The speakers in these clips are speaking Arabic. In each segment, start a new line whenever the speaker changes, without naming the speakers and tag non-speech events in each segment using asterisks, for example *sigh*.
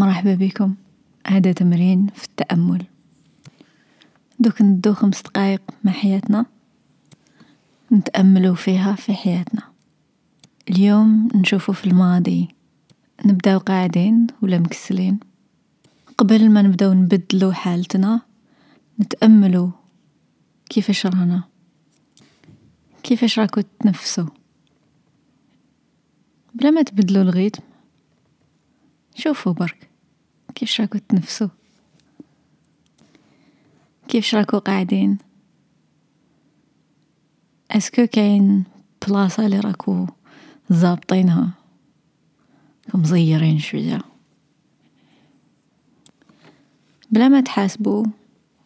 مرحبا بكم. هذا تمرين في التأمل. دوك ندو خمس دقايق مع حياتنا. نتأملوا فيها في حياتنا. اليوم نشوفوا في الماضي. نبداو قاعدين ولا مكسلين. قبل ما نبداو نبدلو حالتنا نتأملوا كيفاش رانا. كيفاش راكو تنفسوا. بلا ما تبدلوا الغيتم شوفوا برك. كيفاش راكو تنفسوا كيفاش راكو قاعدين؟ اسكو كاين بلاصة اللي راكو ظابطينها؟ مزيرين شوية. بلا ما تحاسبوا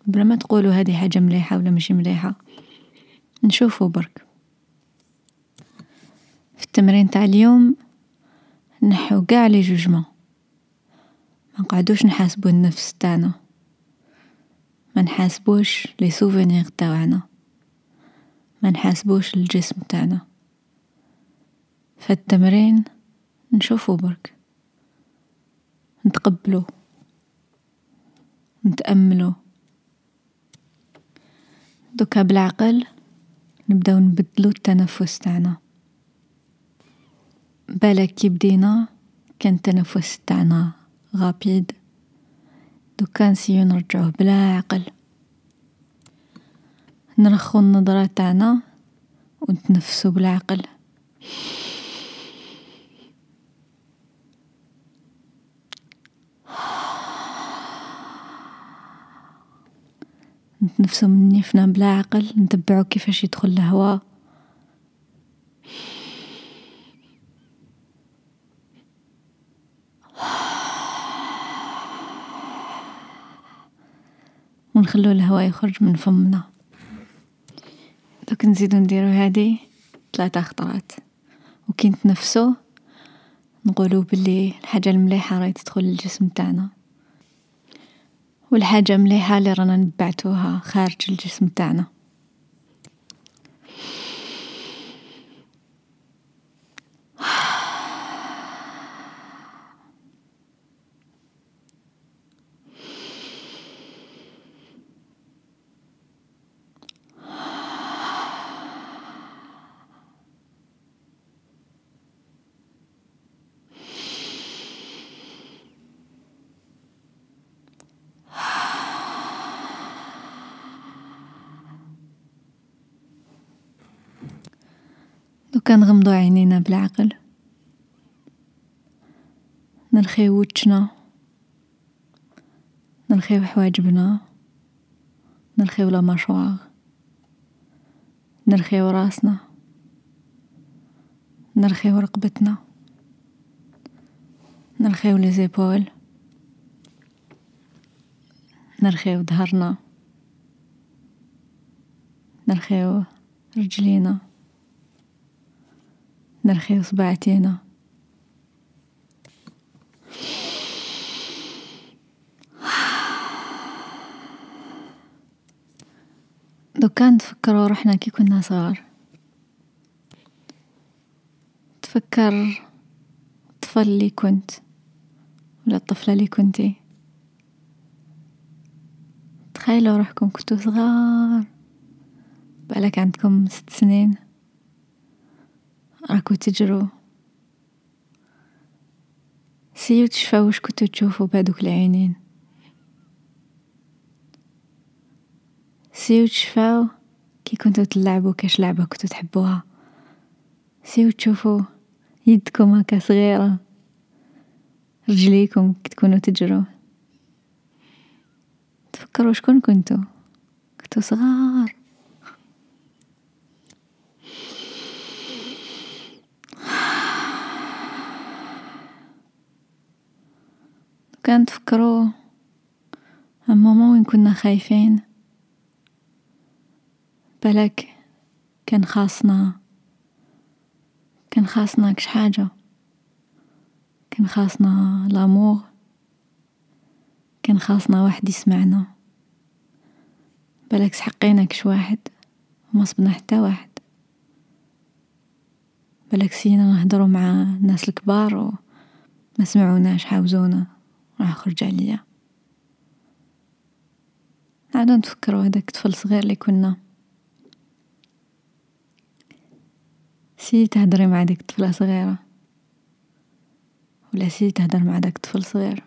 بلا ما تقولوا هذه حاجة مليحة ولا ماشي مليحة نشوفوا برك. في التمرين تاع اليوم نحو قاع لي جوجمون. ما نقعدوش نحاسبو النفس تاعنا. ما نحاسبوش لي سوفونيغ تاوعنا ما نحاسبوش الجسم تاعنا. فالتمرين نشوفو برك. نتقبلو. نتأملو. دوكا بالعقل نبداو نبدلو التنفس تاعنا. بالك كي بدينا كان التنفس تاعنا غابيد. دوكا نسيو نرجعوه بلا عقل. نرخو النظرة تاعنا ونتنفسو بالعقل نتنفسو من نيفنا بلا عقل. نتبعو كيفاش يدخل الهوا ونخلو الهوا يخرج من فمنا. دوك نزيدو نديرو هادي ثلاثة خطرات. وكي نتنفسو نقولو بلي الحاجة المليحة راهي تدخل للجسم تاعنا. والحاجة مليحة اللي رانا نبعتوها خارج الجسم تاعنا. دوكا نغمضو عينينا بالعقل. نرخيو وجنا نرخيو حواجبنا. نرخيو لا ماشواغ نرخيو راسنا. نرخيو رقبتنا. نرخيو لي زيبول. نرخيو ظهرنا. نرخيو رجلينا. نرخي صباعتينا دوكا نتفكرو روحنا كي كنا صغار. تفكر الطفل اللي كنت ولا الطفلة اللي كنتي. تخيلوا روحكم كنتو صغار. بالك عندكم ست سنين. راكو تجرو سيو تشفاو واش كنتو تشوفو بهادوك العينين سيو تشفاو كي كنتو تلعبو كاش لعبة كنتو تحبوها سيو تشوفو يدكم هكا صغيرة رجليكم كي تكونو تجرو تفكروا شكون كنتو كنتو صغار كان تفكروا ماما وين كنا خايفين. بالك كان خاصنا كان خاصنا كش حاجة. كان خاصنا لامور كان خاصنا واحد يسمعنا. بالك سحقينا كش واحد وما صبنا حتى واحد. بالك سينا نهدرو مع الناس الكبار وما سمعوناش حاوزونا راح أخرج عليا. نعدو نتفكرو هداك طفل صغير لي كنا. سي تهدري مع ديك طفلة صغيرة. ولا سي تهدر مع داك طفل صغير.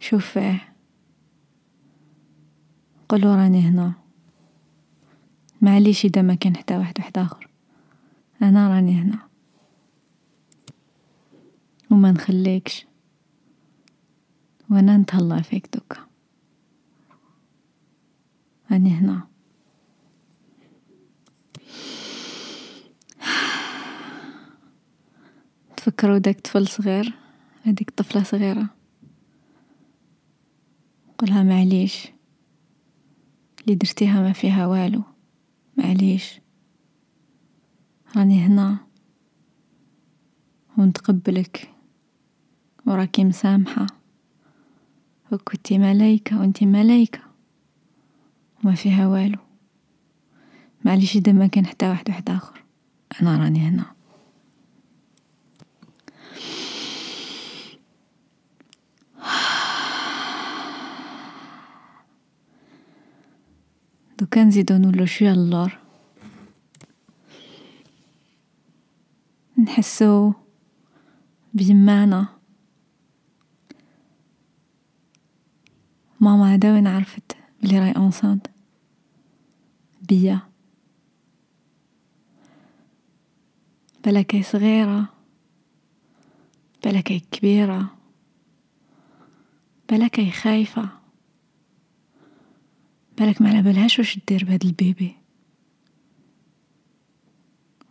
شوف فيه. قولو راني هنا. معليش إذا ما كان حتى واحد واحد آخر. أنا راني هنا. وما نخليكش. وأنا نتهلا فيك دوكا. راني هنا. تفكروا داك طفل صغير؟ هذيك طفلة صغيرة. قولها معليش. اللي درتيها ما فيها والو. معليش. راني هنا. ونتقبلك. وراكي مسامحة. وكنتي ملايكة وانتي ملايكة. وما فيها والو. معليش إذا ما كان حتى واحد واحد آخر. أنا راني هنا. *sighs* دوكا نزيدو نولو شوية اللور. نحسو بيمانا ماما هدا وين عرفت بلي راهي enceinte بيا. بلاكي صغيرة بلاكي كبيرة بلاكي خايفة. بالك ما على بالهاش واش دير بهاد ال bébé.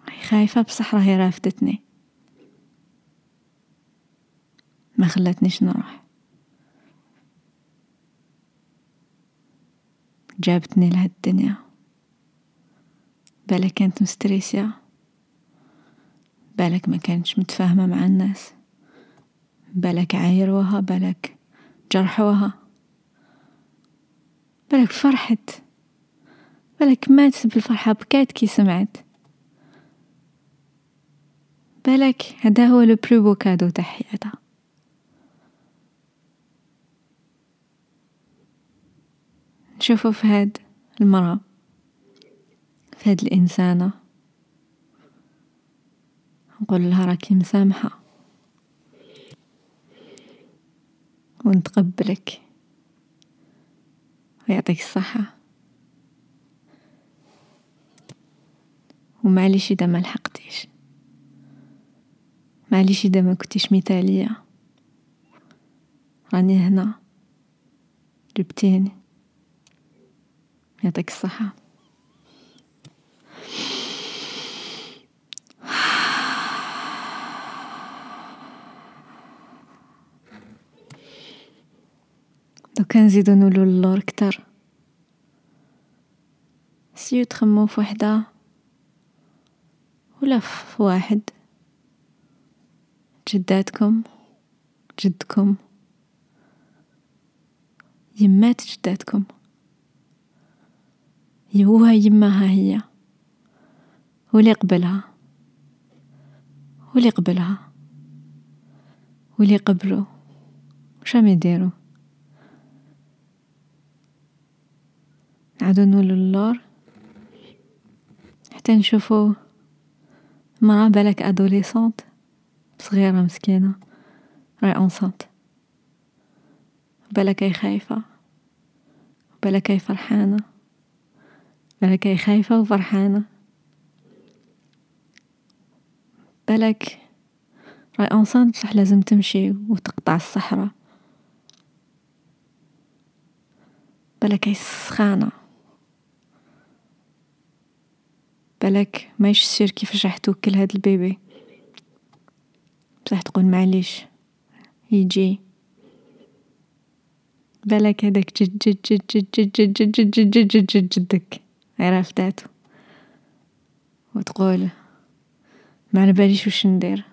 راهي خايفة بصح راهي رافدتني ما خلاتنيش نروح. جابتني لهاد الدنيا بالك كانت مستريسية بالك ما كانتش متفاهمة مع الناس. بالك عايروها بالك جرحوها. بالك فرحت. بالك ماتت بالفرحة بكات كي سمعت. بالك هذا هو le plus beau cadeau تاع حياتها. نشوفو في هاد المرأة في هاد الإنسانة. نقول لها راكي مسامحة. ونتقبلك. ويعطيك الصحة. ومعليش إذا ما لحقتيش. معليش إذا ما كنتيش مثالية. راني هنا. جبتيني. يعطيك الصحة. دوكا نزيدو نولو للور كتر. سيو تخمو في وحدة ولا في واحد جداتكم جدكم. يمات جداتكم. يوها يماها هي. واللي قبلها. واللي قبلها. واللي قبلو وشام يديرو نعودو نولو للور. حتى نشوفو مرا بالك adolescente صغيرة مسكينة. راهي enceinte بالك هي خايفة. بالك هي فرحانة. بالك هي خايفة وفرحانة بالك راهي اونسانت بصح لازم تمشي وتقطع الصحراء بالك هي سخانة بالك ماهيش سير كيفاش راح توكل هاد البيبي بصح تقول معليش يجي جد جد جد جد جد جد جد جد جد جد جد جد جدك عرفتاتو. وتقول ما على باليش وش ندير.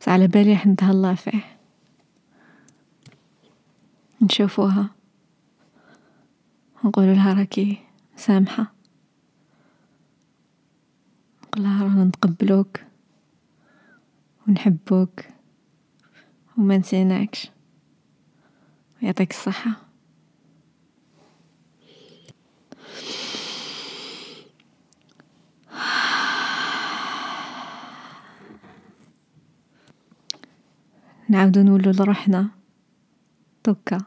بس على بالي راح نتهلا فيه. نشوفوها. نقول لها راكي سامحة. نقول لها رانا نتقبلوك ونحبوك وما نسيناكش. يعطيك الصحة. نعاودو نولو لروحنا. دوكا.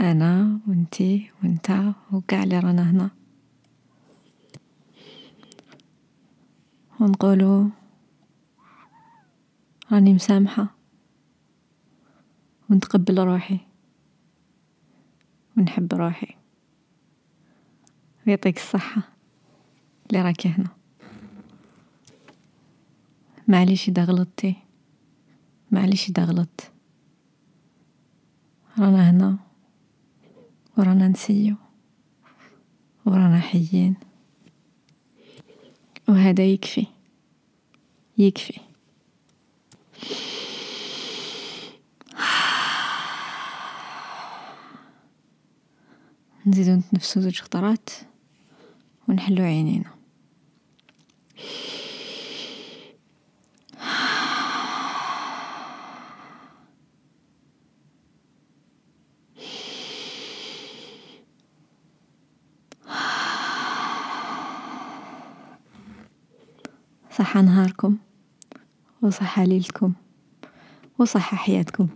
أنا وإنتي وإنتا وقاع اللي رانا هنا. ونقولو راني مسامحة. ونتقبل روحي. ونحب روحي. ويعطيك الصحة اللي راكي هنا. معليش إذا غلطتي. معليش إذا غلطت رانا هنا ورانا نسيو ورانا حيين. وهذا يكفي يكفي. *sighs* نزيدو نتنفسو زوج خطرات ونحلو عينينا. صحة نهاركم وصحة ليلتكم وصحة حياتكم.